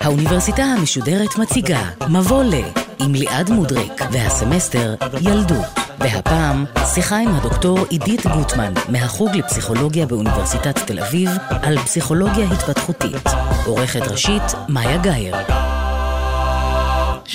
האוניברסיטה המשודרת מציגה מבוא ל עם ליעד מודריק והסמסטר ילדות. והפעם שיחה עם הדוקטור עידית גוטמן מהחוג לפסיכולוגיה באוניברסיטת תל אביב על פסיכולוגיה התפתחותית. עורכת ראשית מאיה גאייר.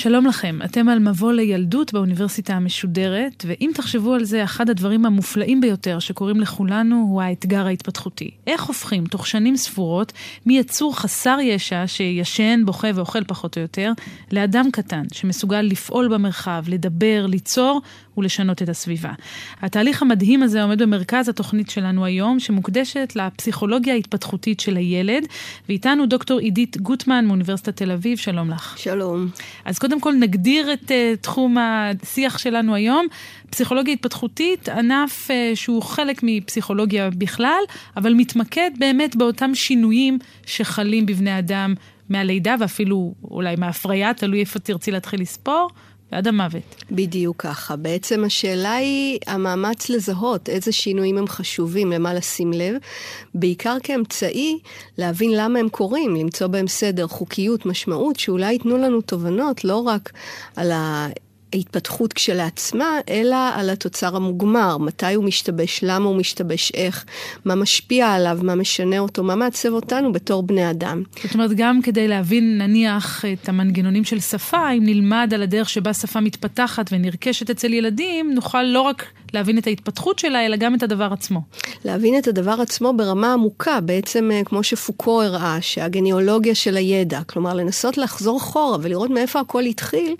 שלום לכם, אתם על מבוא לילדות באוניברסיטה המשודרת, ואם תחשבו על זה, אחד הדברים המופלאים ביותר שקורים לכולנו הוא האתגר ההתפתחותי. איך הופכים תוך שנים ספורות מיצור חסר ישע שישן, בוכה ואוכל פחות או יותר, לאדם קטן שמסוגל לפעול במרחב, לדבר, ליצור ולשנות את הסביבה. התהליך המדהים הזה עומד במרכז התוכנית שלנו היום, שמוקדשת לפסיכולוגיה ההתפתחותית של הילד, ואיתנו דוקטור עידית גוטמן מאוניברסיטת תל אביב, שלום לך. שלום. אז קודם כל נגדיר את uh, תחום השיח שלנו היום. פסיכולוגיה התפתחותית, ענף uh, שהוא חלק מפסיכולוגיה בכלל, אבל מתמקד באמת באותם שינויים שחלים בבני אדם מהלידה ואפילו אולי מההפריה, תלוי איפה תרצי להתחיל לספור. ועד המוות. בדיוק ככה. בעצם השאלה היא המאמץ לזהות איזה שינויים הם חשובים, למה לשים לב, בעיקר כאמצעי להבין למה הם קורים, למצוא בהם סדר, חוקיות, משמעות, שאולי ייתנו לנו תובנות לא רק על ה... ההתפתחות כשלעצמה, אלא על התוצר המוגמר, מתי הוא משתבש, למה הוא משתבש, איך, מה משפיע עליו, מה משנה אותו, מה מעצב אותנו בתור בני אדם. זאת אומרת, גם כדי להבין נניח את המנגנונים של שפה, אם נלמד על הדרך שבה שפה מתפתחת ונרכשת אצל ילדים, נוכל לא רק להבין את ההתפתחות שלה, אלא גם את הדבר עצמו. להבין את הדבר עצמו ברמה עמוקה, בעצם אה, כמו שפוקו הראה, שהגניאולוגיה של הידע, כלומר לנסות לחזור אחורה ולראות מאיפה הכל התחיל,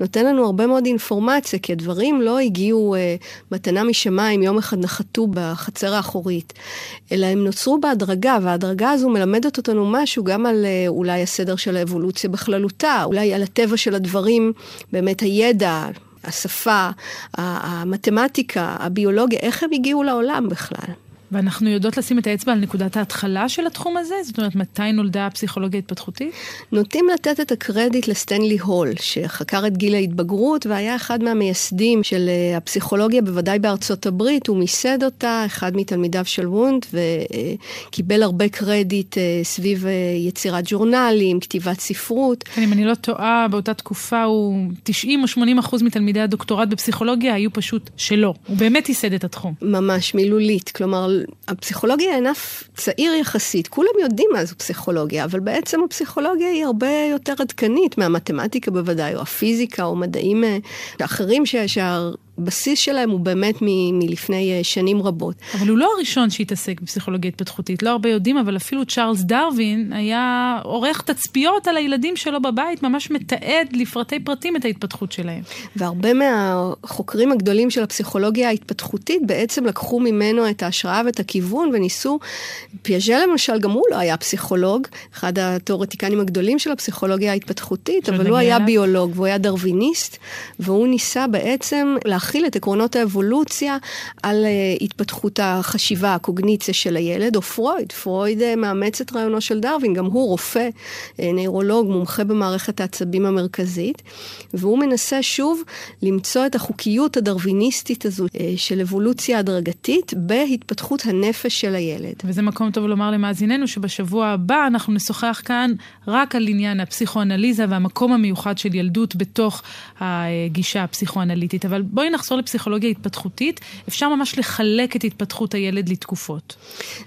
נותן לנו הרבה מאוד אינפורמציה, כי הדברים לא הגיעו אה, מתנה משמיים, יום אחד נחתו בחצר האחורית, אלא הם נוצרו בהדרגה, וההדרגה הזו מלמדת אותנו משהו גם על אה, אולי הסדר של האבולוציה בכללותה, אולי על הטבע של הדברים, באמת הידע. השפה, המתמטיקה, הביולוגיה, איך הם הגיעו לעולם בכלל. ואנחנו יודעות לשים את האצבע על נקודת ההתחלה של התחום הזה? זאת אומרת, מתי נולדה הפסיכולוגיה ההתפתחותית? נוטים לתת את הקרדיט לסטנלי הול, שחקר את גיל ההתבגרות והיה אחד מהמייסדים של אה, הפסיכולוגיה, בוודאי בארצות הברית. הוא מיסד אותה, אחד מתלמידיו של וונט, וקיבל הרבה קרדיט אה, סביב אה, יצירת ג'ורנלים, כתיבת ספרות. כן, אם אני לא טועה, באותה תקופה הוא 90 או 80 אחוז מתלמידי הדוקטורט בפסיכולוגיה היו פשוט שלו. הוא באמת ייסד את התחום. ממש, מילולית. כלומר, הפסיכולוגיה היא ענף צעיר יחסית, כולם יודעים מה זו פסיכולוגיה, אבל בעצם הפסיכולוגיה היא הרבה יותר עדכנית מהמתמטיקה בוודאי, או הפיזיקה, או מדעים אה, אחרים שה... שה... הבסיס שלהם הוא באמת מ- מלפני אה, שנים רבות. אבל הוא לא הראשון שהתעסק בפסיכולוגיה התפתחותית, לא הרבה יודעים, אבל אפילו צ'ארלס דרווין היה עורך תצפיות על הילדים שלו בבית, ממש מתעד לפרטי פרטים את ההתפתחות שלהם. והרבה מהחוקרים הגדולים של הפסיכולוגיה ההתפתחותית בעצם לקחו ממנו את ההשראה ואת הכיוון וניסו, פיאז'ה למשל, גם הוא לא היה פסיכולוג, אחד התיאורטיקנים הגדולים של הפסיכולוגיה ההתפתחותית, אבל הוא היה ביולוג והוא היה דרוויניסט, והוא ניסה בעצם להכיל את עקרונות האבולוציה על uh, התפתחות החשיבה, הקוגניציה של הילד, או פרויד. פרויד uh, מאמץ את רעיונו של דרווין, גם הוא רופא, uh, נוירולוג, מומחה במערכת העצבים המרכזית, והוא מנסה שוב למצוא את החוקיות הדרוויניסטית הזו של אבולוציה הדרגתית בהתפתחות הנפש של הילד. וזה מקום טוב לומר למאזיננו שבשבוע הבא אנחנו נשוחח כאן רק על עניין הפסיכואנליזה והמקום המיוחד של ילדות בתוך הגישה הפסיכואנליטית. אבל בואי נחזור לפסיכולוגיה התפתחותית. אפשר ממש לחלק את התפתחות הילד לתקופות.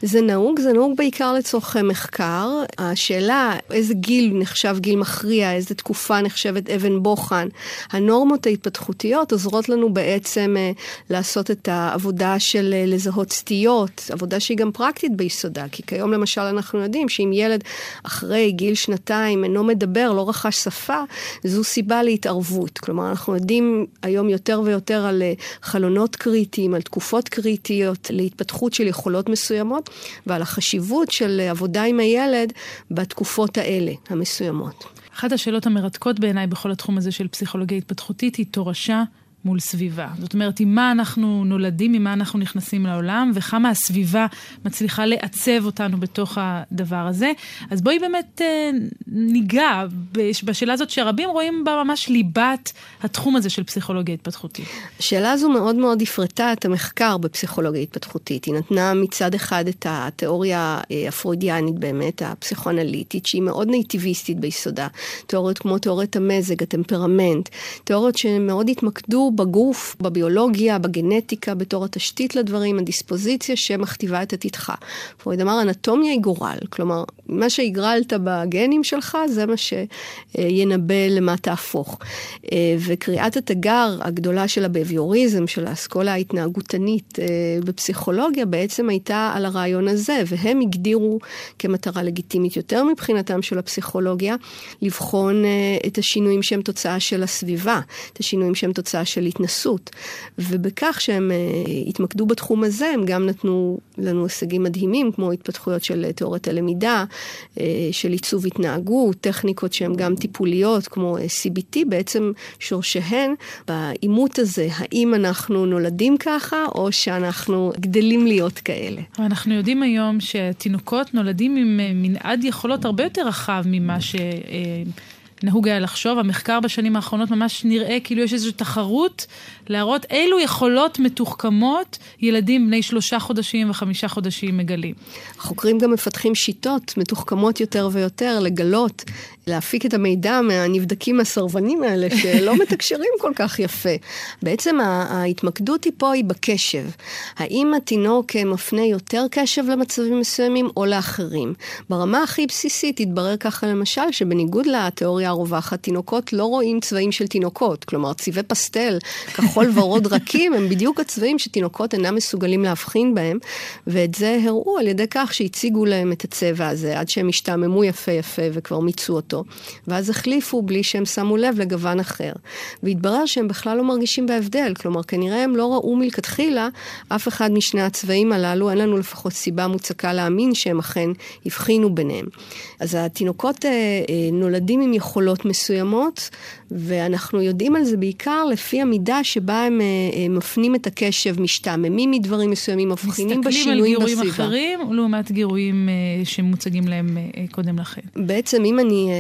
זה נהוג, זה נהוג בעיקר לצורכי מחקר. השאלה איזה גיל נחשב גיל מכריע, איזה תקופה נחשבת אבן בוחן. הנורמות ההתפתחותיות עוזרות לנו בעצם אה, לעשות את העבודה של אה, לזהות סטיות, עבודה שהיא גם פרקטית ביסודה. כי כיום למשל אנחנו יודעים שאם ילד אחרי גיל שנתיים אינו מדבר, לא רכש שפה, זו סיבה להתערבות. כלומר, אנחנו יודעים היום יותר ויותר יותר על אה, חלונות קריטיים, על תקופות קריטיות להתפתחות של יכולות מסוימות, ועל החשיבות של עבודה עם הילד בתקופות האלה, המסוימות. אחת השאלות המרתקות בעיניי בכל התחום הזה של פסיכולוגיה התפתחותית היא תורשה מול סביבה. זאת אומרת, עם מה אנחנו נולדים, עם מה אנחנו נכנסים לעולם, וכמה הסביבה מצליחה לעצב אותנו בתוך הדבר הזה. אז בואי באמת אה, ניגע בשאלה הזאת שרבים רואים בה ממש ליבת התחום הזה של פסיכולוגיה התפתחותית. השאלה הזו מאוד מאוד הפרטה את המחקר בפסיכולוגיה התפתחותית. היא נתנה מצד אחד את התיאוריה אה, הפרוידיאנית באמת, הפסיכואנליטית, שהיא מאוד נייטיביסטית ביסודה. תיאוריות כמו תיאוריית המזג, הטמפרמנט, תיאוריות שמאוד התמקדו בגוף, בביולוגיה, בגנטיקה, בתור התשתית לדברים, הדיספוזיציה שמכתיבה את עתידך. פרויד אמר, אנטומיה היא גורל, כלומר, מה שהגרלת בגנים שלך, זה מה שינבא למה תהפוך. אה, וקריאת התגר הגדולה של הבביוריזם, של האסכולה ההתנהגותנית אה, בפסיכולוגיה, בעצם הייתה על הרעיון הזה, והם הגדירו כמטרה לגיטימית יותר מבחינתם של הפסיכולוגיה, לבחון אה, את השינויים שהם תוצאה של הסביבה, את השינויים שהם תוצאה של התנסות. ובכך שהם התמקדו בתחום הזה, הם גם נתנו לנו הישגים מדהימים, כמו התפתחויות של תיאוריית הלמידה, של עיצוב התנהגות, טכניקות שהן גם טיפוליות, כמו CBT, בעצם שורשיהן בעימות הזה, האם אנחנו נולדים ככה, או שאנחנו גדלים להיות כאלה. אנחנו יודעים היום שתינוקות נולדים עם מנעד יכולות הרבה יותר רחב ממה ש... נהוג היה לחשוב, המחקר בשנים האחרונות ממש נראה כאילו יש איזושהי תחרות להראות אילו יכולות מתוחכמות ילדים בני שלושה חודשים וחמישה חודשים מגלים. החוקרים גם מפתחים שיטות מתוחכמות יותר ויותר לגלות, להפיק את המידע מהנבדקים הסרבנים האלה שלא מתקשרים כל כך יפה. בעצם ההתמקדות היא פה היא בקשב. האם התינוק מפנה יותר קשב למצבים מסוימים או לאחרים? ברמה הכי בסיסית התברר ככה למשל שבניגוד לתיאוריה הרווחת, תינוקות לא רואים צבעים של תינוקות. כלומר, צבעי פסטל, כחול ורוד רכים, הם בדיוק הצבעים שתינוקות אינם מסוגלים להבחין בהם, ואת זה הראו על ידי כך שהציגו להם את הצבע הזה, עד שהם השתעממו יפה יפה וכבר מיצו אותו. ואז החליפו בלי שהם שמו לב לגוון אחר. והתברר שהם בכלל לא מרגישים בהבדל, כלומר, כנראה הם לא ראו מלכתחילה אף אחד משני הצבעים הללו, אין לנו לפחות סיבה מוצקה להאמין שהם אכן הבחינו ביניהם. אז התינוקות אה, אה, נולדים עם יכולות מסוימות, ואנחנו יודעים על זה בעיקר לפי המידה שבה הם, אה, הם מפנים את הקשב, משתעממים מדברים מסוימים, מבחינים בשינויים בסביבה. מסתכלים על גירויים אחרים, לעומת גירויים אה, שמוצגים להם אה, קודם לכן. בעצם אם אני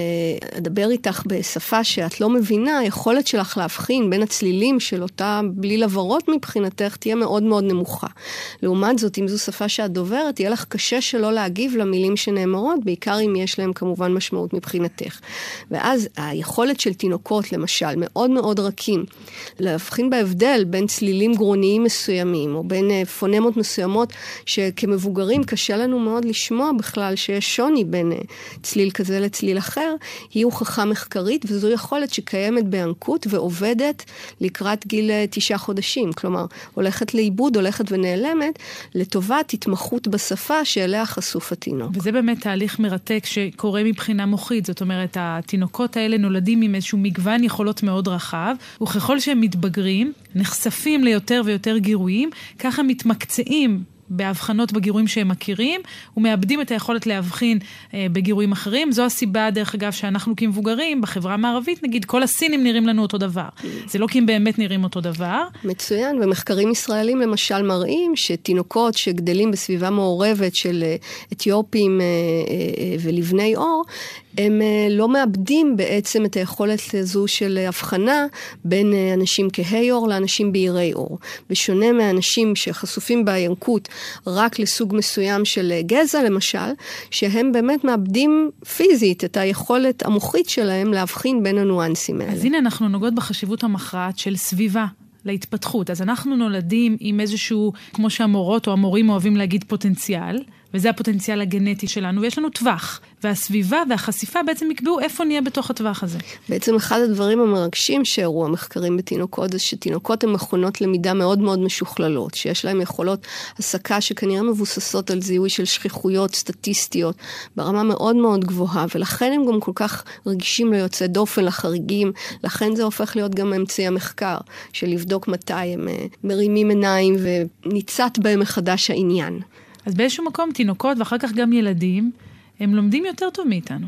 אדבר איתך בשפה שאת לא מבינה, היכולת שלך להבחין בין הצלילים של אותה בליל עברות מבחינתך תהיה מאוד מאוד נמוכה. לעומת זאת, אם זו שפה שאת דוברת, יהיה לך קשה שלא להגיב למילים שנאמרות, בעיקר אם יש להם כמובן משמעות מבחינתך. ואז היכולת של תינוקות, למשל, מאוד מאוד רכים, להבחין בהבדל בין צלילים גרוניים מסוימים, או בין אה, פונמות מסוימות, שכמבוגרים קשה לנו מאוד לשמוע בכלל שיש שוני בין אה, צליל כזה לצליל אחר, היא הוכחה מחקרית, וזו יכולת שקיימת בינקות ועובדת לקראת גיל אה, תשעה חודשים. כלומר, הולכת לאיבוד, הולכת ונעלמת, לטובת התמחות בשפה שאליה חשוף התינוק. וזה באמת תהליך מרתק שקורה מבחינה מוחית. זאת אומרת, התינוקות האלה נולדים עם איזשהו מגוון יכולות מאוד רחב, וככל שהם מתבגרים, נחשפים ליותר ויותר גירויים, ככה מתמקצעים בהבחנות בגירויים שהם מכירים, ומאבדים את היכולת להבחין אה, בגירויים אחרים. זו הסיבה, דרך אגב, שאנחנו כמבוגרים, בחברה המערבית, נגיד, כל הסינים נראים לנו אותו דבר. זה לא כי הם באמת נראים אותו דבר. מצוין, ומחקרים ישראלים למשל מראים שתינוקות שגדלים בסביבה מעורבת של אה, אתיופים אה, אה, אה, ולבני עור, הם אה, לא מאבדים בעצם את היכולת הזו של הבחנה בין אה, אנשים כהי עור לאנשים בהירי עור. בשונה מאנשים שחשופים בינקות רק לסוג מסוים של אה, גזע למשל, שהם באמת מאבדים פיזית את היכולת המוחית שלהם להבחין בין הניואנסים האלה. אז הנה אנחנו נוגעות בחשיבות המכרעת של סביבה. להתפתחות. אז אנחנו נולדים עם איזשהו, כמו שהמורות או המורים אוהבים להגיד, פוטנציאל, וזה הפוטנציאל הגנטי שלנו, ויש לנו טווח. והסביבה והחשיפה בעצם יקבעו איפה נהיה בתוך הטווח הזה. בעצם אחד הדברים המרגשים שהראו המחקרים בתינוקות זה שתינוקות הן מכונות למידה מאוד מאוד משוכללות, שיש להן יכולות הסקה שכנראה מבוססות על זיהוי של שכיחויות סטטיסטיות ברמה מאוד מאוד גבוהה, ולכן הם גם כל כך רגישים ליוצאי דופן, לחריגים, לכן זה הופך להיות גם אמצעי המחקר, של לבדוק מתי הם אה, מרימים עיניים וניצת בהם מחדש העניין. אז באיזשהו מקום תינוקות ואחר כך גם ילדים, הם לומדים יותר טוב מאיתנו.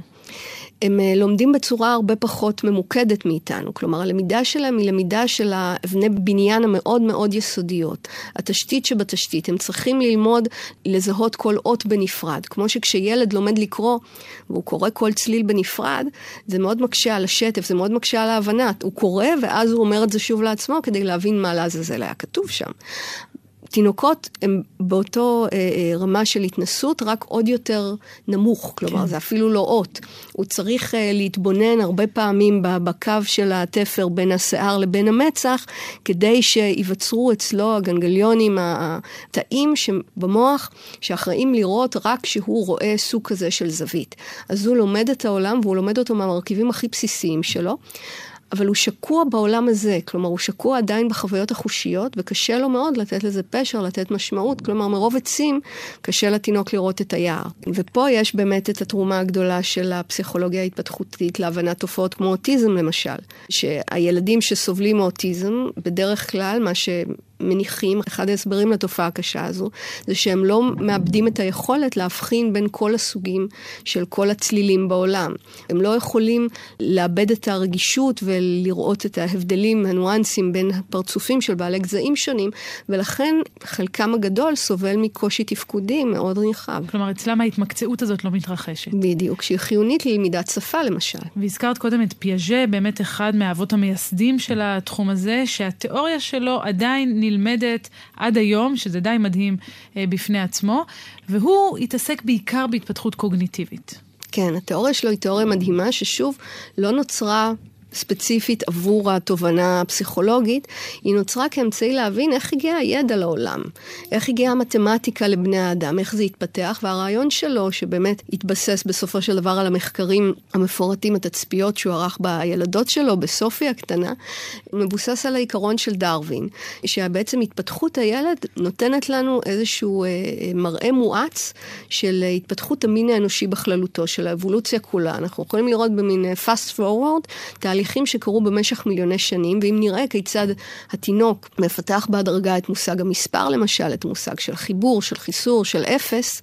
הם אה, לומדים בצורה הרבה פחות ממוקדת מאיתנו. כלומר, הלמידה שלהם היא למידה של האבני בניין המאוד מאוד יסודיות. התשתית שבתשתית. הם צריכים ללמוד לזהות כל אות בנפרד. כמו שכשילד לומד לקרוא, והוא קורא כל צליל בנפרד, זה מאוד מקשה על השטף, זה מאוד מקשה על ההבנה. הוא קורא ואז הוא אומר את זה שוב לעצמו כדי להבין מה לעזאזל היה כתוב שם. תינוקות הם באותו אה, אה, רמה של התנסות, רק עוד יותר נמוך, כלומר, כן. זה אפילו לא אות. הוא צריך אה, להתבונן הרבה פעמים בקו של התפר בין השיער לבין המצח, כדי שייווצרו אצלו הגנגליונים, התאים במוח, שאחראים לראות רק כשהוא רואה סוג כזה של זווית. אז הוא לומד את העולם, והוא לומד אותו מהמרכיבים הכי בסיסיים שלו. אבל הוא שקוע בעולם הזה, כלומר הוא שקוע עדיין בחוויות החושיות, וקשה לו מאוד לתת לזה פשר, לתת משמעות, כלומר מרוב עצים קשה לתינוק לראות את היער. ופה יש באמת את התרומה הגדולה של הפסיכולוגיה ההתפתחותית להבנת תופעות כמו אוטיזם למשל, שהילדים שסובלים מאוטיזם, בדרך כלל מה ש... מניחים, אחד ההסברים לתופעה הקשה הזו, זה שהם לא מאבדים את היכולת להבחין בין כל הסוגים של כל הצלילים בעולם. הם לא יכולים לאבד את הרגישות ולראות את ההבדלים, הניואנסים בין הפרצופים של בעלי גזעים שונים, ולכן חלקם הגדול סובל מקושי תפקודי מאוד רחב. כלומר, אצלם ההתמקצעות הזאת לא מתרחשת. בדיוק, שהיא חיונית ללמידת שפה למשל. והזכרת קודם את פיאז'ה, באמת אחד מהאבות המייסדים של התחום הזה, שהתיאוריה שלו עדיין נלמדת עד היום, שזה די מדהים אה, בפני עצמו, והוא התעסק בעיקר בהתפתחות קוגניטיבית. כן, התיאוריה שלו היא תיאוריה מדהימה, ששוב, לא נוצרה ספציפית עבור התובנה הפסיכולוגית, היא נוצרה כאמצעי להבין איך הגיע הידע לעולם, איך הגיעה המתמטיקה לבני האדם, איך זה התפתח, והרעיון שלו, שבאמת התבסס בסופו של דבר על המחקרים המפורטים, התצפיות שהוא ערך בילדות שלו, בסופי הקטנה, מבוסס על העיקרון של דרווין, שבעצם התפתחות הילד נותנת לנו איזשהו אה, מראה מואץ של התפתחות המין האנושי בכללותו, של האבולוציה כולה. אנחנו יכולים לראות במין אה, fast forward, תהליכים שקרו במשך מיליוני שנים, ואם נראה כיצד התינוק מפתח בהדרגה את מושג המספר למשל, את המושג של חיבור, של חיסור, של אפס,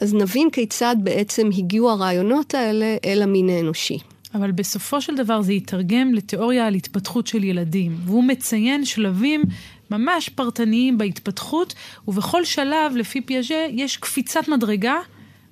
אז נבין כיצד בעצם הגיעו הרעיונות האלה אל המין האנושי. אבל בסופו של דבר זה יתרגם לתיאוריה על התפתחות של ילדים, והוא מציין שלבים ממש פרטניים בהתפתחות, ובכל שלב, לפי פיאז'ה, יש קפיצת מדרגה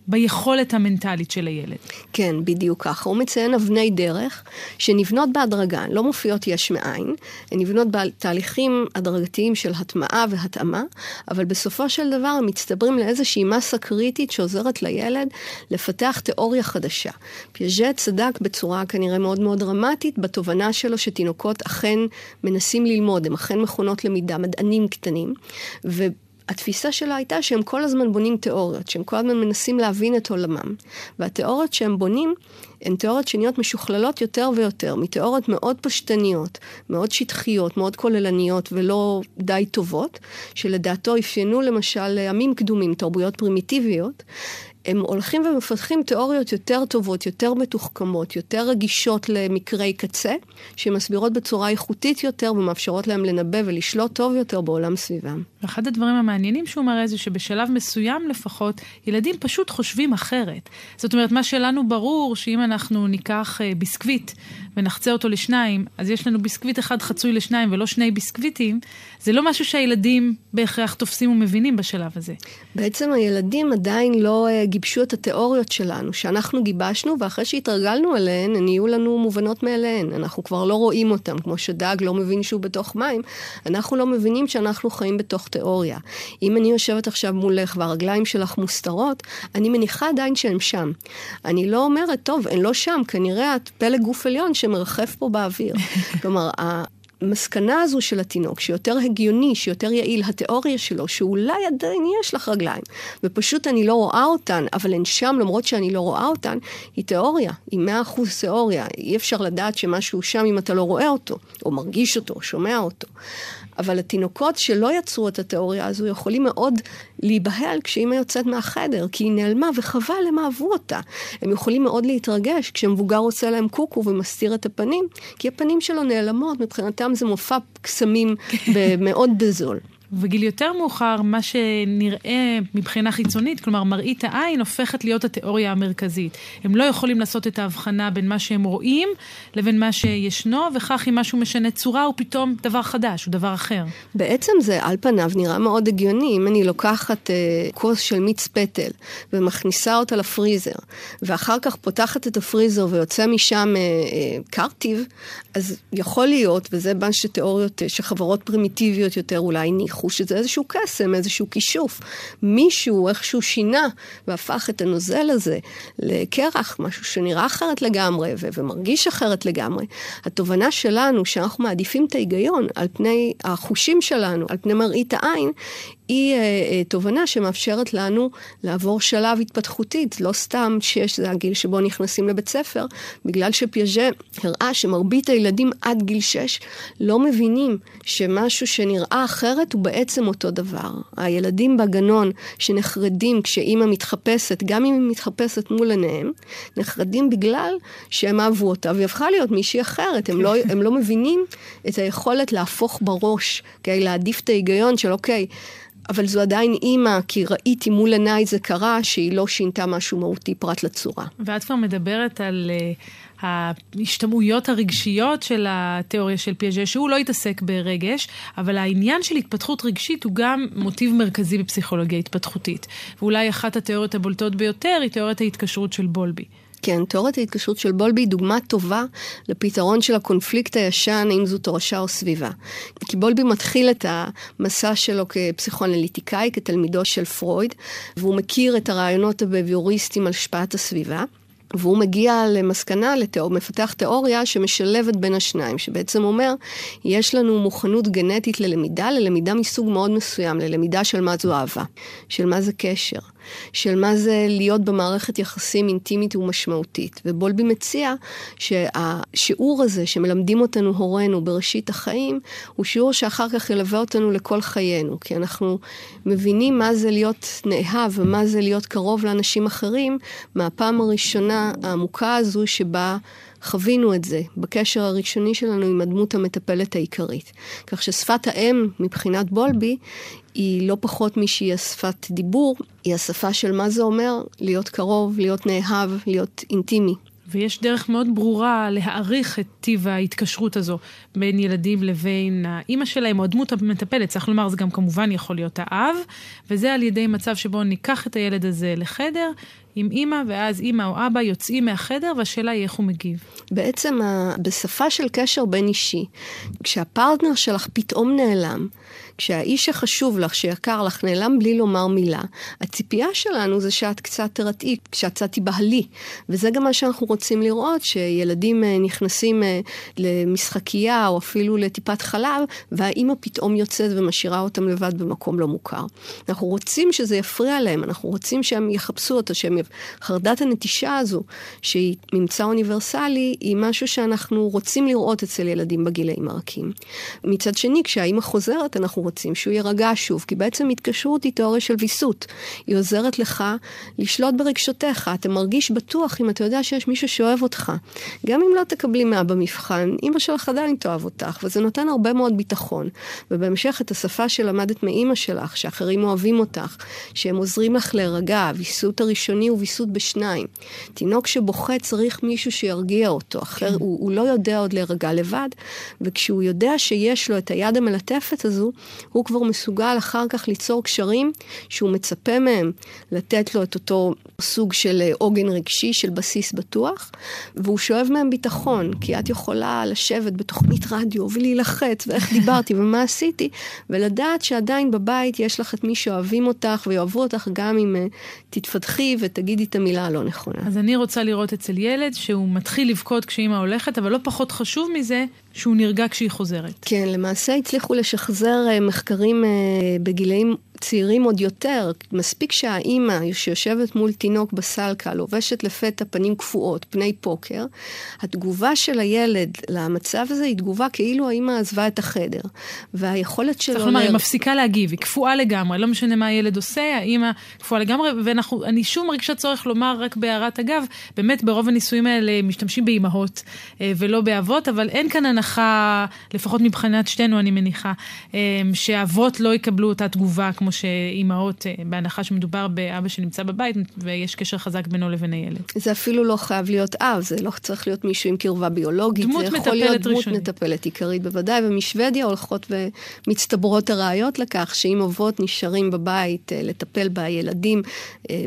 ביכולת המנטלית של הילד. כן, בדיוק ככה. הוא מציין אבני דרך שנבנות בהדרגה, לא מופיעות יש מאין, הן נבנות בתהליכים הדרגתיים של הטמעה והתאמה, אבל בסופו של דבר הם מצטברים לאיזושהי מסה קריטית שעוזרת לילד לפתח תיאוריה חדשה. פיאז'ט צדק בצורה כנראה מאוד מאוד דרמטית בתובנה שלו שתינוקות אכן מנסים ללמוד, הם אכן מכונות למידה, מדענים קטנים, ו... התפיסה שלה הייתה שהם כל הזמן בונים תיאוריות, שהם כל הזמן מנסים להבין את עולמם. והתיאוריות שהם בונים הן תיאוריות שנהיות משוכללות יותר ויותר, מתיאוריות מאוד פשטניות, מאוד שטחיות, מאוד כוללניות ולא די טובות, שלדעתו אפיינו למשל עמים קדומים, תרבויות פרימיטיביות, הם הולכים ומפתחים תיאוריות יותר טובות, יותר מתוחכמות, יותר רגישות למקרי קצה, שמסבירות בצורה איכותית יותר ומאפשרות להם לנבא ולשלוט טוב יותר בעולם סביבם. ואחד הדברים המעניינים שהוא מראה זה שבשלב מסוים לפחות, ילדים פשוט חושבים אחרת. זאת אומרת, מה שלנו ברור, שאם אנחנו ניקח אה, ביסקוויט ונחצה אותו לשניים, אז יש לנו ביסקוויט אחד חצוי לשניים ולא שני ביסקוויטים, זה לא משהו שהילדים בהכרח תופסים ומבינים בשלב הזה. בעצם הילדים עדיין לא uh, גיבשו את התיאוריות שלנו, שאנחנו גיבשנו, ואחרי שהתרגלנו אליהן, הן נהיו לנו מובנות מאליהן. אנחנו כבר לא רואים אותן, כמו שדג לא מבין שהוא בתוך מים, אנחנו לא מבינים שאנחנו חיים בתוך תיאוריה. אם אני יושבת עכשיו מולך והרגליים שלך מוסתרות, אני מניחה עדיין שהן שם. אני לא אומרת, טוב, הן לא שם, כנראה את פלג גוף עליון שמרחף פה באוויר. כלומר, המסקנה הזו של התינוק, שיותר הגיוני, שיותר יעיל, התיאוריה שלו, שאולי עדיין יש לך רגליים, ופשוט אני לא רואה אותן, אבל הן שם למרות שאני לא רואה אותן, היא תיאוריה, היא מאה אחוז תיאוריה. אי אפשר לדעת שמשהו שם אם אתה לא רואה אותו, או מרגיש אותו, או שומע אותו. אבל התינוקות שלא יצרו את התיאוריה הזו יכולים מאוד להיבהל כשאימא יוצאת מהחדר, כי היא נעלמה וחבל הם אהבו אותה. הם יכולים מאוד להתרגש כשמבוגר עושה להם קוקו ומסתיר את הפנים, כי הפנים שלו נעלמות, מבחינתם זה מופע קסמים מאוד בזול. בגיל יותר מאוחר, מה שנראה מבחינה חיצונית, כלומר מראית העין, הופכת להיות התיאוריה המרכזית. הם לא יכולים לעשות את ההבחנה בין מה שהם רואים לבין מה שישנו, וכך אם משהו משנה צורה הוא פתאום דבר חדש, הוא דבר אחר. בעצם זה על פניו נראה מאוד הגיוני. אם אני לוקחת אה, כוס של מיץ פטל ומכניסה אותה לפריזר, ואחר כך פותחת את הפריזר ויוצא משם אה, אה, קרטיב, אז יכול להיות, וזה מה שתיאוריות אה, שחברות פרימיטיביות יותר אולי ניחו, שזה איזשהו קסם, איזשהו כישוף. מישהו איכשהו שינה והפך את הנוזל הזה לקרח, משהו שנראה אחרת לגמרי ו- ומרגיש אחרת לגמרי. התובנה שלנו, שאנחנו מעדיפים את ההיגיון על פני החושים שלנו, על פני מראית העין, היא אה, אה, תובנה שמאפשרת לנו לעבור שלב התפתחותית, לא סתם שיש, זה הגיל שבו נכנסים לבית ספר, בגלל שפיאז'ה הראה שמרבית הילדים עד גיל 6 לא מבינים שמשהו שנראה אחרת הוא בעצם אותו דבר. הילדים בגנון שנחרדים כשאימא מתחפשת, גם אם היא מתחפשת מול עיניהם, נחרדים בגלל שהם אהבו אותה והיא הפכה להיות מישהי אחרת. הם לא, הם לא מבינים את היכולת להפוך בראש, כדי להעדיף את ההיגיון של אוקיי, אבל זו עדיין אימא, כי ראיתי מול עיניי זה קרה, שהיא לא שינתה משהו מהותי פרט לצורה. ואת כבר מדברת על uh, ההשתמעויות הרגשיות של התיאוריה של פיאז'ה, שהוא לא התעסק ברגש, אבל העניין של התפתחות רגשית הוא גם מוטיב מרכזי בפסיכולוגיה התפתחותית. ואולי אחת התיאוריות הבולטות ביותר היא תיאוריית ההתקשרות של בולבי. כן, תיאוריית ההתקשרות של בולבי היא דוגמה טובה לפתרון של הקונפליקט הישן, האם זו תורשה או סביבה. כי בולבי מתחיל את המסע שלו כפסיכואנליטיקאי, כתלמידו של פרויד, והוא מכיר את הרעיונות הבביוריסטיים על השפעת הסביבה. והוא מגיע למסקנה, לתיאור, מפתח תיאוריה שמשלבת בין השניים, שבעצם אומר, יש לנו מוכנות גנטית ללמידה, ללמידה מסוג מאוד מסוים, ללמידה של מה זו אהבה, של מה זה קשר, של מה זה להיות במערכת יחסים אינטימית ומשמעותית. ובולבי מציע שהשיעור הזה שמלמדים אותנו הורינו בראשית החיים, הוא שיעור שאחר כך ילווה אותנו לכל חיינו, כי אנחנו מבינים מה זה להיות נאהב ומה זה להיות קרוב לאנשים אחרים, מהפעם הראשונה העמוקה הזו שבה חווינו את זה בקשר הראשוני שלנו עם הדמות המטפלת העיקרית. כך ששפת האם מבחינת בולבי היא לא פחות משהיא השפת דיבור, היא השפה של מה זה אומר להיות קרוב, להיות נאהב, להיות אינטימי. ויש דרך מאוד ברורה להעריך את טיב ההתקשרות הזו בין ילדים לבין האימא שלהם או הדמות המטפלת. צריך לומר, זה גם כמובן יכול להיות האב, וזה על ידי מצב שבו ניקח את הילד הזה לחדר עם אימא, ואז אימא או אבא יוצאים מהחדר, והשאלה היא איך הוא מגיב. בעצם בשפה של קשר בין אישי, כשהפרטנר שלך פתאום נעלם, כשהאיש שחשוב לך, שיקר לך, נעלם בלי לומר מילה, הציפייה שלנו זה שאת קצת תרתעי, שאת קצת תיבהלי. וזה גם מה שאנחנו רוצים לראות, שילדים אה, נכנסים אה, למשחקייה או אפילו לטיפת חלב, והאימא פתאום יוצאת ומשאירה אותם לבד במקום לא מוכר. אנחנו רוצים שזה יפריע להם, אנחנו רוצים שהם יחפשו אותו, שהם... חרדת הנטישה הזו, שהיא ממצא אוניברסלי, היא משהו שאנחנו רוצים לראות אצל ילדים בגילאים הרכים. מצד שני, כשהאימא חוזרת, אנחנו רוצים שהוא יירגע שוב, כי בעצם התקשרות היא תיאוריה של ויסות. היא עוזרת לך לשלוט ברגשותיך. אתה מרגיש בטוח אם אתה יודע שיש מישהו שאוהב אותך. גם אם לא תקבלי מה במבחן, אימא שלך עדיין תאהב אותך, וזה נותן הרבה מאוד ביטחון. ובהמשך את השפה שלמדת מאימא שלך, שאחרים אוהבים אותך, שהם עוזרים לך להירגע, הוויסות הראשוני הוא ויסות בשניים. תינוק שבוכה צריך מישהו שירגיע אותו, אחר כן. הוא, הוא לא יודע עוד להירגע לבד, וכשהוא יודע שיש לו את היד המלטפת הזו, הוא כבר מסוגל אחר כך ליצור קשרים שהוא מצפה מהם לתת לו את אותו סוג של אה, עוגן רגשי, של בסיס בטוח, והוא שואב מהם ביטחון, כי את יכולה לשבת בתוכנית רדיו ולהילחץ, ואיך דיברתי ומה עשיתי, ולדעת שעדיין בבית יש לך את מי שאוהבים אותך ויאהבו אותך גם אם uh, תתפתחי ותגידי את המילה הלא נכונה. אז אני רוצה לראות אצל ילד שהוא מתחיל לבכות כשאימא הולכת, אבל לא פחות חשוב מזה, שהוא נרגע כשהיא חוזרת. כן, למעשה הצליחו לשחזר אה, מחקרים בגילאים צעירים עוד יותר, מספיק שהאימא שיושבת מול תינוק בסלקה, לובשת לפתע פנים קפואות, פני פוקר, התגובה של הילד למצב הזה היא תגובה כאילו האימא עזבה את החדר. והיכולת שלו... צריך לומר, היא מפסיקה להגיב, היא קפואה לגמרי, לא משנה מה הילד עושה, האימא קפואה לגמרי, ואני שום מרגישה צורך לומר, רק בהערת אגב, באמת ברוב הניסויים האלה משתמשים באימהות אה, ולא באבות, אבל אין כאן הנחה, לפחות מבחינת שתינו, אני מניחה, אה, שאבות לא יקבלו אותה תגובה כמו שאימהות, אה, בהנחה שמדובר באבא שנמצא בבית ויש קשר חזק בינו לבין הילד. זה אפילו לא חייב להיות אב, זה לא צריך להיות מישהו עם קרבה ביולוגית. דמות מטפלת ראשונית. זה יכול להיות דמות ראשונית. מטפלת עיקרית בוודאי, ומשוודיה הולכות ומצטברות הראיות לכך שאם אבות נשארים בבית לטפל בילדים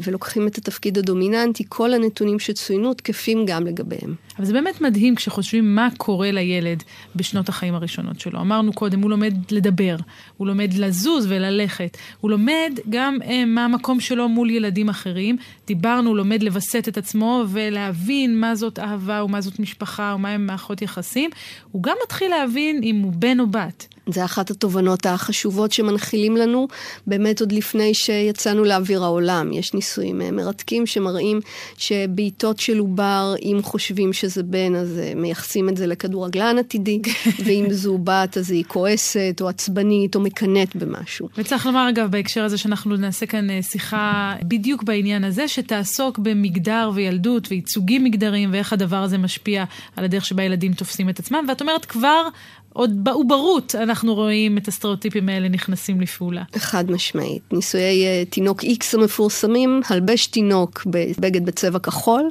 ולוקחים את התפקיד הדומיננטי, כל הנתונים שצוינו תקפים גם לגביהם. אבל זה באמת מדהים כשחושבים מה קורה לילד בשנות החיים הראשונות שלו. אמרנו קודם, הוא לומד לדבר, הוא לומד לזוז וללכת, הוא לומד גם אה, מה המקום שלו מול ילדים אחרים. דיברנו, הוא לומד לווסת את עצמו ולהבין מה זאת אהבה ומה זאת משפחה ומה הם מערכות יחסים. הוא גם מתחיל להבין אם הוא בן או בת. זה אחת התובנות החשובות שמנחילים לנו, באמת עוד לפני שיצאנו לאוויר העולם. יש ניסויים מרתקים שמראים שבעיטות של עובר, אם חושבים שזה בן, אז מייחסים את זה לכדורגלן עתידי, ואם זו בת, אז היא כועסת, או עצבנית, או מקנאת במשהו. וצריך לומר, אגב, בהקשר הזה שאנחנו נעשה כאן שיחה בדיוק בעניין הזה, שתעסוק במגדר וילדות וייצוגים מגדריים, ואיך הדבר הזה משפיע על הדרך שבה ילדים תופסים את עצמם. ואת אומרת, כבר... עוד בעוברות אנחנו רואים את הסטריאוטיפים האלה נכנסים לפעולה. חד משמעית. ניסויי uh, תינוק X המפורסמים, הלבש תינוק בבגד בצבע כחול,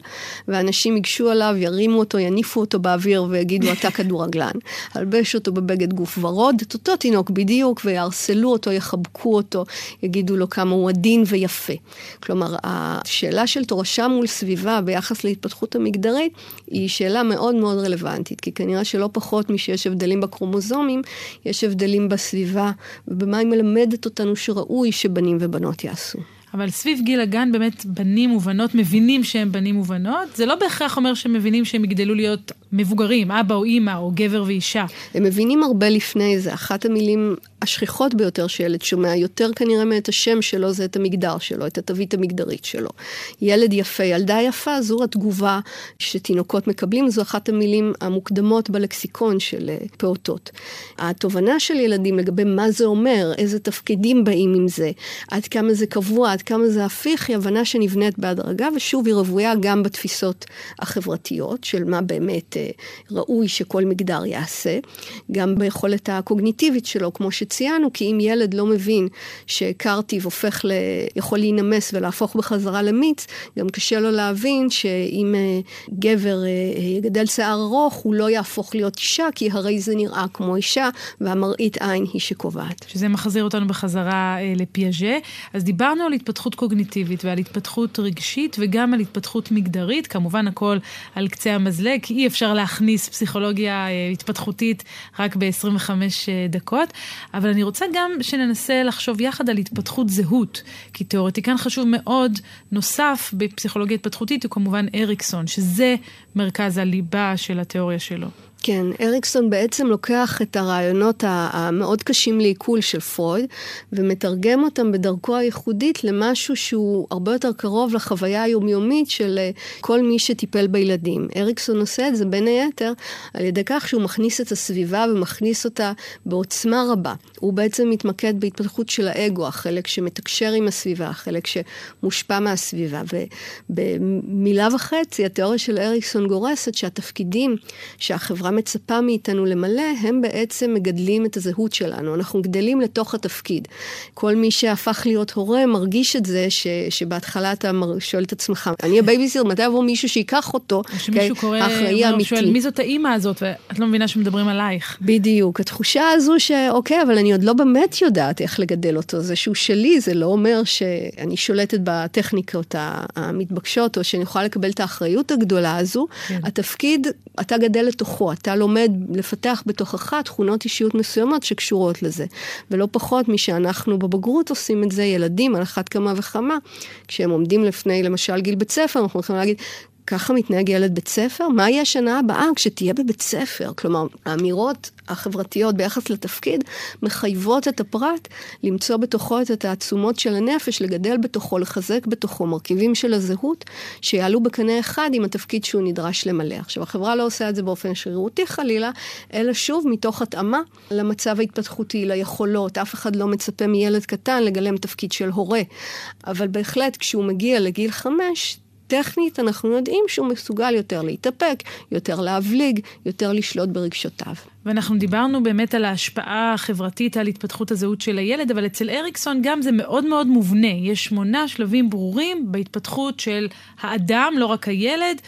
ואנשים ייגשו עליו, ירימו אותו, יניפו אותו באוויר ויגידו אתה כדורגלן. הלבש אותו בבגד גוף ורוד, את אותו תינוק בדיוק, ויערסלו אותו, יחבקו אותו, יגידו לו כמה הוא עדין ויפה. כלומר, השאלה של תורשה מול סביבה ביחס להתפתחות המגדרית, היא שאלה מאוד מאוד רלוונטית, כי כנראה שלא פחות משיש הבדלים בקרומוזומים, יש הבדלים בסביבה, ובמה היא מלמדת אותנו שראוי שבנים ובנות יעשו. אבל סביב גיל הגן באמת בנים ובנות מבינים שהם בנים ובנות, זה לא בהכרח אומר שהם מבינים שהם יגדלו להיות מבוגרים, אבא או אימא או גבר ואישה. הם מבינים הרבה לפני זה. אחת המילים השכיחות ביותר שילד שומע, יותר כנראה מאת השם שלו, זה את המגדר שלו, את התווית המגדרית שלו. ילד יפה, ילדה יפה, זו התגובה שתינוקות מקבלים, זו אחת המילים המוקדמות בלקסיקון של פעוטות. התובנה של ילדים לגבי מה זה אומר, איזה תפקידים באים עם זה, עד כמה זה קבוע, עד כמה זה הפיך, היא הבנה שנבנית בהדרגה, ושוב, היא רוויה גם בתפיסות החברתיות, של מה באמת ראוי שכל מגדר יעשה, גם ביכולת הקוגניטיבית שלו, כמו שציינו, כי אם ילד לא מבין שקרטיב הופך ל... יכול להינמס ולהפוך בחזרה למיץ, גם קשה לו להבין שאם גבר יגדל שיער ארוך, הוא לא יהפוך להיות אישה, כי הרי זה נראה כמו אישה, והמראית עין היא שקובעת. שזה מחזיר אותנו בחזרה לפיאז'ה. אז דיברנו על התפתחות קוגניטיבית ועל התפתחות רגשית וגם על התפתחות מגדרית, כמובן הכל על קצה המזלג, אי אפשר להכניס פסיכולוגיה התפתחותית רק ב-25 דקות, אבל אני רוצה גם שננסה לחשוב יחד על התפתחות זהות, כי תיאורטיקן חשוב מאוד, נוסף בפסיכולוגיה התפתחותית הוא כמובן אריקסון, שזה מרכז הליבה של התיאוריה שלו. כן, אריקסון בעצם לוקח את הרעיונות המאוד קשים לעיכול של פרויד ומתרגם אותם בדרכו הייחודית למשהו שהוא הרבה יותר קרוב לחוויה היומיומית של כל מי שטיפל בילדים. אריקסון עושה את זה בין היתר על ידי כך שהוא מכניס את הסביבה ומכניס אותה בעוצמה רבה. הוא בעצם מתמקד בהתפתחות של האגו, החלק שמתקשר עם הסביבה, החלק שמושפע מהסביבה. ובמילה וחצי, התיאוריה של אריקסון גורסת שהתפקידים שהחברה מצפה מאיתנו למלא, הם בעצם מגדלים את הזהות שלנו. אנחנו גדלים לתוך התפקיד. כל מי שהפך להיות הורה מרגיש את זה ש, שבהתחלה אתה שואל את עצמך, אני הבייביסיטר, מתי יבוא מישהו שיקח אותו? שמישהו קורא, הוא שואל, מי זאת האימא הזאת? ואת לא מבינה שמדברים עלייך. בדיוק. התחושה הזו שאוקיי, אבל אני עוד לא באמת יודעת איך לגדל אותו. זה שהוא שלי, זה לא אומר שאני שולטת בטכניקות המתבקשות, או שאני יכולה לקבל את האחריות הגדולה הזו. כן. התפקיד, אתה גדל לתוכו. אתה לומד לפתח בתוכך תכונות אישיות מסוימות שקשורות לזה. ולא פחות משאנחנו בבגרות עושים את זה, ילדים על אחת כמה וכמה, כשהם עומדים לפני למשל גיל בית ספר, אנחנו יכולים להגיד, ככה מתנהג ילד בית ספר? מה יהיה השנה הבאה כשתהיה בבית ספר? כלומר, האמירות החברתיות ביחס לתפקיד מחייבות את הפרט למצוא בתוכו את התעצומות של הנפש, לגדל בתוכו, לחזק בתוכו מרכיבים של הזהות, שיעלו בקנה אחד עם התפקיד שהוא נדרש למלא. עכשיו, החברה לא עושה את זה באופן שרירותי חלילה, אלא שוב מתוך התאמה למצב ההתפתחותי, ליכולות. אף אחד לא מצפה מילד קטן לגלם תפקיד של הורה. אבל בהחלט, כשהוא מגיע לגיל חמש, טכנית אנחנו יודעים שהוא מסוגל יותר להתאפק, יותר להבליג, יותר לשלוט ברגשותיו. ואנחנו דיברנו באמת על ההשפעה החברתית על התפתחות הזהות של הילד, אבל אצל אריקסון גם זה מאוד מאוד מובנה. יש שמונה שלבים ברורים בהתפתחות של האדם, לא רק הילד,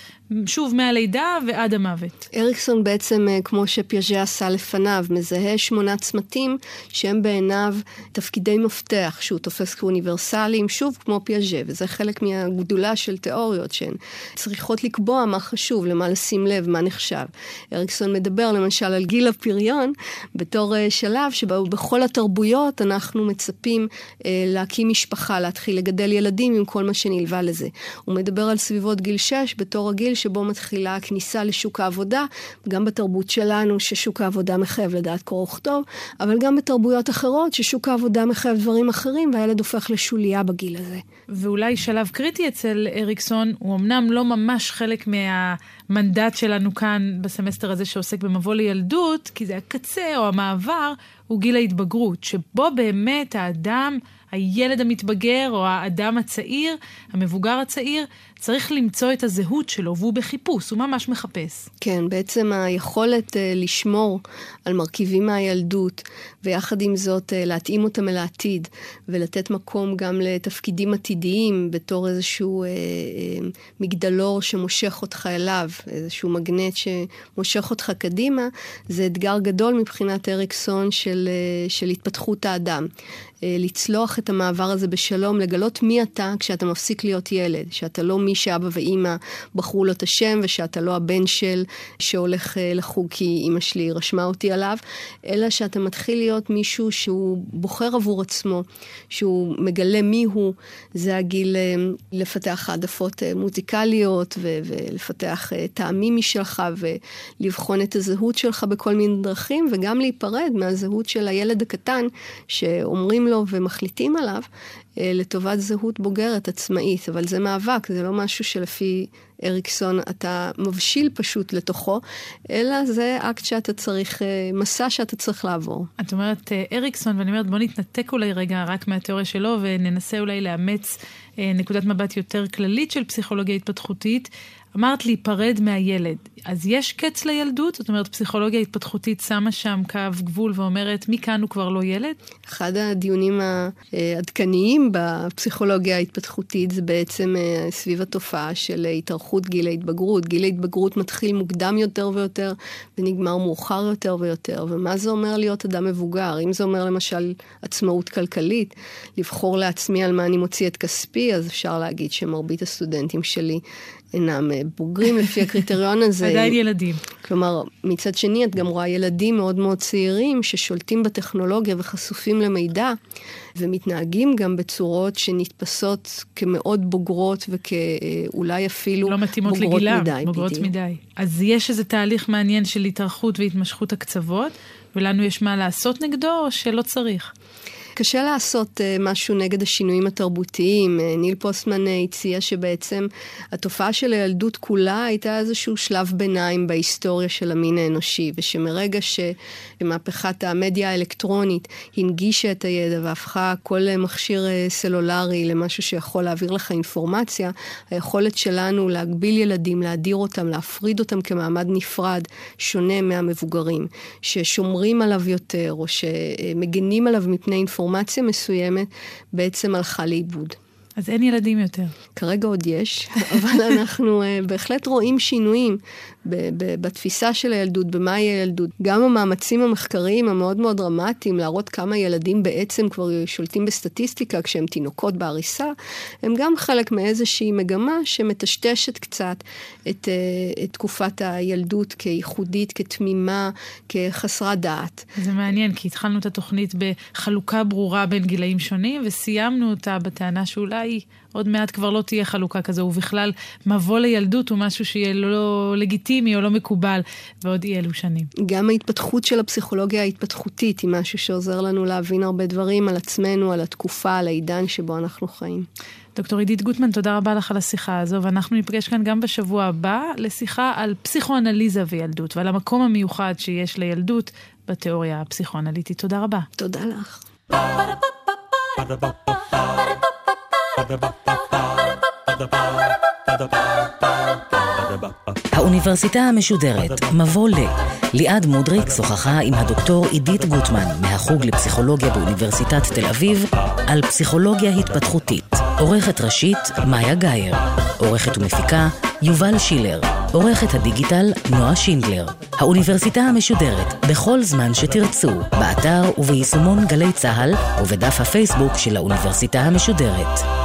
שוב מהלידה ועד המוות. אריקסון בעצם, אה, כמו שפיאז'ה עשה לפניו, מזהה שמונה צמתים שהם בעיניו תפקידי מפתח שהוא תופס כאוניברסליים, שוב כמו פיאז'ה, וזה חלק מהגדולה של תיאוריות שהן צריכות לקבוע מה חשוב, למה לשים לב, מה נחשב. אריקסון מדבר למשל על גיל הפריון בתור uh, שלב שבו בכל התרבויות אנחנו מצפים uh, להקים משפחה, להתחיל לגדל ילדים עם כל מה שנלווה לזה. הוא מדבר על סביבות גיל 6 בתור הגיל שבו מתחילה הכניסה לשוק העבודה, גם בתרבות שלנו ששוק העבודה מחייב לדעת קרוא וכתוב, אבל גם בתרבויות אחרות ששוק העבודה מחייב דברים אחרים והילד הופך לשוליה בגיל הזה. ואולי שלב קריטי אצל אריקסון, הוא אמנם לא ממש חלק מהמנדט שלנו כאן בסמסטר הזה שעוסק במבוא לילדות, כי זה הקצה או המעבר, הוא גיל ההתבגרות, שבו באמת האדם, הילד המתבגר או האדם הצעיר, המבוגר הצעיר, צריך למצוא את הזהות שלו, והוא בחיפוש, הוא ממש מחפש. כן, בעצם היכולת uh, לשמור על מרכיבים מהילדות, ויחד עם זאת uh, להתאים אותם אל העתיד, ולתת מקום גם לתפקידים עתידיים בתור איזשהו uh, uh, מגדלור שמושך אותך אליו, איזשהו מגנט שמושך אותך קדימה, זה אתגר גדול מבחינת אריקסון של, uh, של התפתחות האדם. לצלוח את המעבר הזה בשלום, לגלות מי אתה כשאתה מפסיק להיות ילד, שאתה לא מי שאבא ואימא בחרו לו את השם, ושאתה לא הבן של שהולך אה, לחוג כי אימא שלי רשמה אותי עליו, אלא שאתה מתחיל להיות מישהו שהוא בוחר עבור עצמו, שהוא מגלה מי הוא, זה הגיל אה, לפתח העדפות אה, מוזיקליות ו- ולפתח טעמים משלך ולבחון את הזהות שלך בכל מיני דרכים, וגם להיפרד מהזהות של הילד הקטן שאומרים לו ומחליטים עליו, לטובת זהות בוגרת עצמאית, אבל זה מאבק, זה לא משהו שלפי אריקסון אתה מבשיל פשוט לתוכו, אלא זה אקט שאתה צריך, אה, מסע שאתה צריך לעבור. את אומרת אה, אריקסון, ואני אומרת בוא נתנתק אולי רגע רק מהתיאוריה שלו וננסה אולי לאמץ נקודת מבט יותר כללית של פסיכולוגיה התפתחותית. אמרת להיפרד מהילד. אז יש קץ לילדות? זאת אומרת, פסיכולוגיה התפתחותית שמה שם קו גבול ואומרת, מכאן הוא כבר לא ילד? אחד הדיונים העדכניים בפסיכולוגיה ההתפתחותית זה בעצם אה, סביב התופעה של התארכות גיל ההתבגרות. גיל ההתבגרות מתחיל מוקדם יותר ויותר ונגמר מאוחר יותר ויותר. ומה זה אומר להיות אדם מבוגר? אם זה אומר למשל עצמאות כלכלית, לבחור לעצמי על מה אני מוציא את כספי, אז אפשר להגיד שמרבית הסטודנטים שלי אינם אה, בוגרים לפי הקריטריון הזה. עדיין ילדים. כלומר, מצד שני, את גם רואה ילדים מאוד מאוד צעירים ששולטים בטכנולוגיה וחשופים למידע, ומתנהגים גם בצורות שנתפסות כמאוד בוגרות וכאולי אפילו לא מתאימות בוגרות לגילם, מדי. בוגרות בדיוק. מדי. אז יש איזה תהליך מעניין של התארכות והתמשכות הקצוות, ולנו יש מה לעשות נגדו, או שלא צריך? קשה לעשות uh, משהו נגד השינויים התרבותיים. Uh, ניל פוסטמן uh, הציע שבעצם התופעה של הילדות כולה הייתה איזשהו שלב ביניים בהיסטוריה של המין האנושי, ושמרגע שמהפכת המדיה האלקטרונית הנגישה את הידע והפכה כל מכשיר סלולרי למשהו שיכול להעביר לך אינפורמציה, היכולת שלנו להגביל ילדים, להדיר אותם, להפריד אותם כמעמד נפרד, שונה מהמבוגרים, ששומרים עליו יותר, או שמגנים עליו מפני אינפורמציה. אינפורמציה מסוימת בעצם הלכה לאיבוד. אז אין ילדים יותר. כרגע עוד יש, אבל אנחנו uh, בהחלט רואים שינויים בתפיסה של הילדות, במהי הילדות. גם המאמצים המחקריים המאוד מאוד דרמטיים להראות כמה ילדים בעצם כבר שולטים בסטטיסטיקה כשהם תינוקות בעריסה, הם גם חלק מאיזושהי מגמה שמטשטשת קצת את, אה, את תקופת הילדות כייחודית, כתמימה, כחסרת דעת. זה מעניין, כי התחלנו את התוכנית בחלוקה ברורה בין גילאים שונים, וסיימנו אותה בטענה שאולי אולי עוד מעט כבר לא תהיה חלוקה כזו, ובכלל מבוא לילדות הוא משהו שיהיה לא לגיטימי או לא מקובל בעוד אי אלו שנים. גם ההתפתחות של הפסיכולוגיה ההתפתחותית היא משהו שעוזר לנו להבין הרבה דברים על עצמנו, על התקופה, על העידן שבו אנחנו חיים. דוקטור עידית גוטמן, תודה רבה לך על השיחה הזו, ואנחנו ניפגש כאן גם בשבוע הבא לשיחה על פסיכואנליזה וילדות, ועל המקום המיוחד שיש לילדות בתיאוריה הפסיכואנליטית. תודה רבה. תודה לך. האוניברסיטה המשודרת, מבוא ל. ליעד מודריק שוחחה עם הדוקטור עידית גוטמן מהחוג לפסיכולוגיה באוניברסיטת תל אביב על פסיכולוגיה התפתחותית. עורכת ראשית, מאיה גאייר. עורכת ומפיקה, יובל שילר. עורכת הדיגיטל, נועה שינדלר. האוניברסיטה המשודרת, בכל זמן שתרצו, באתר וביישומון גלי צה"ל ובדף הפייסבוק של האוניברסיטה המשודרת.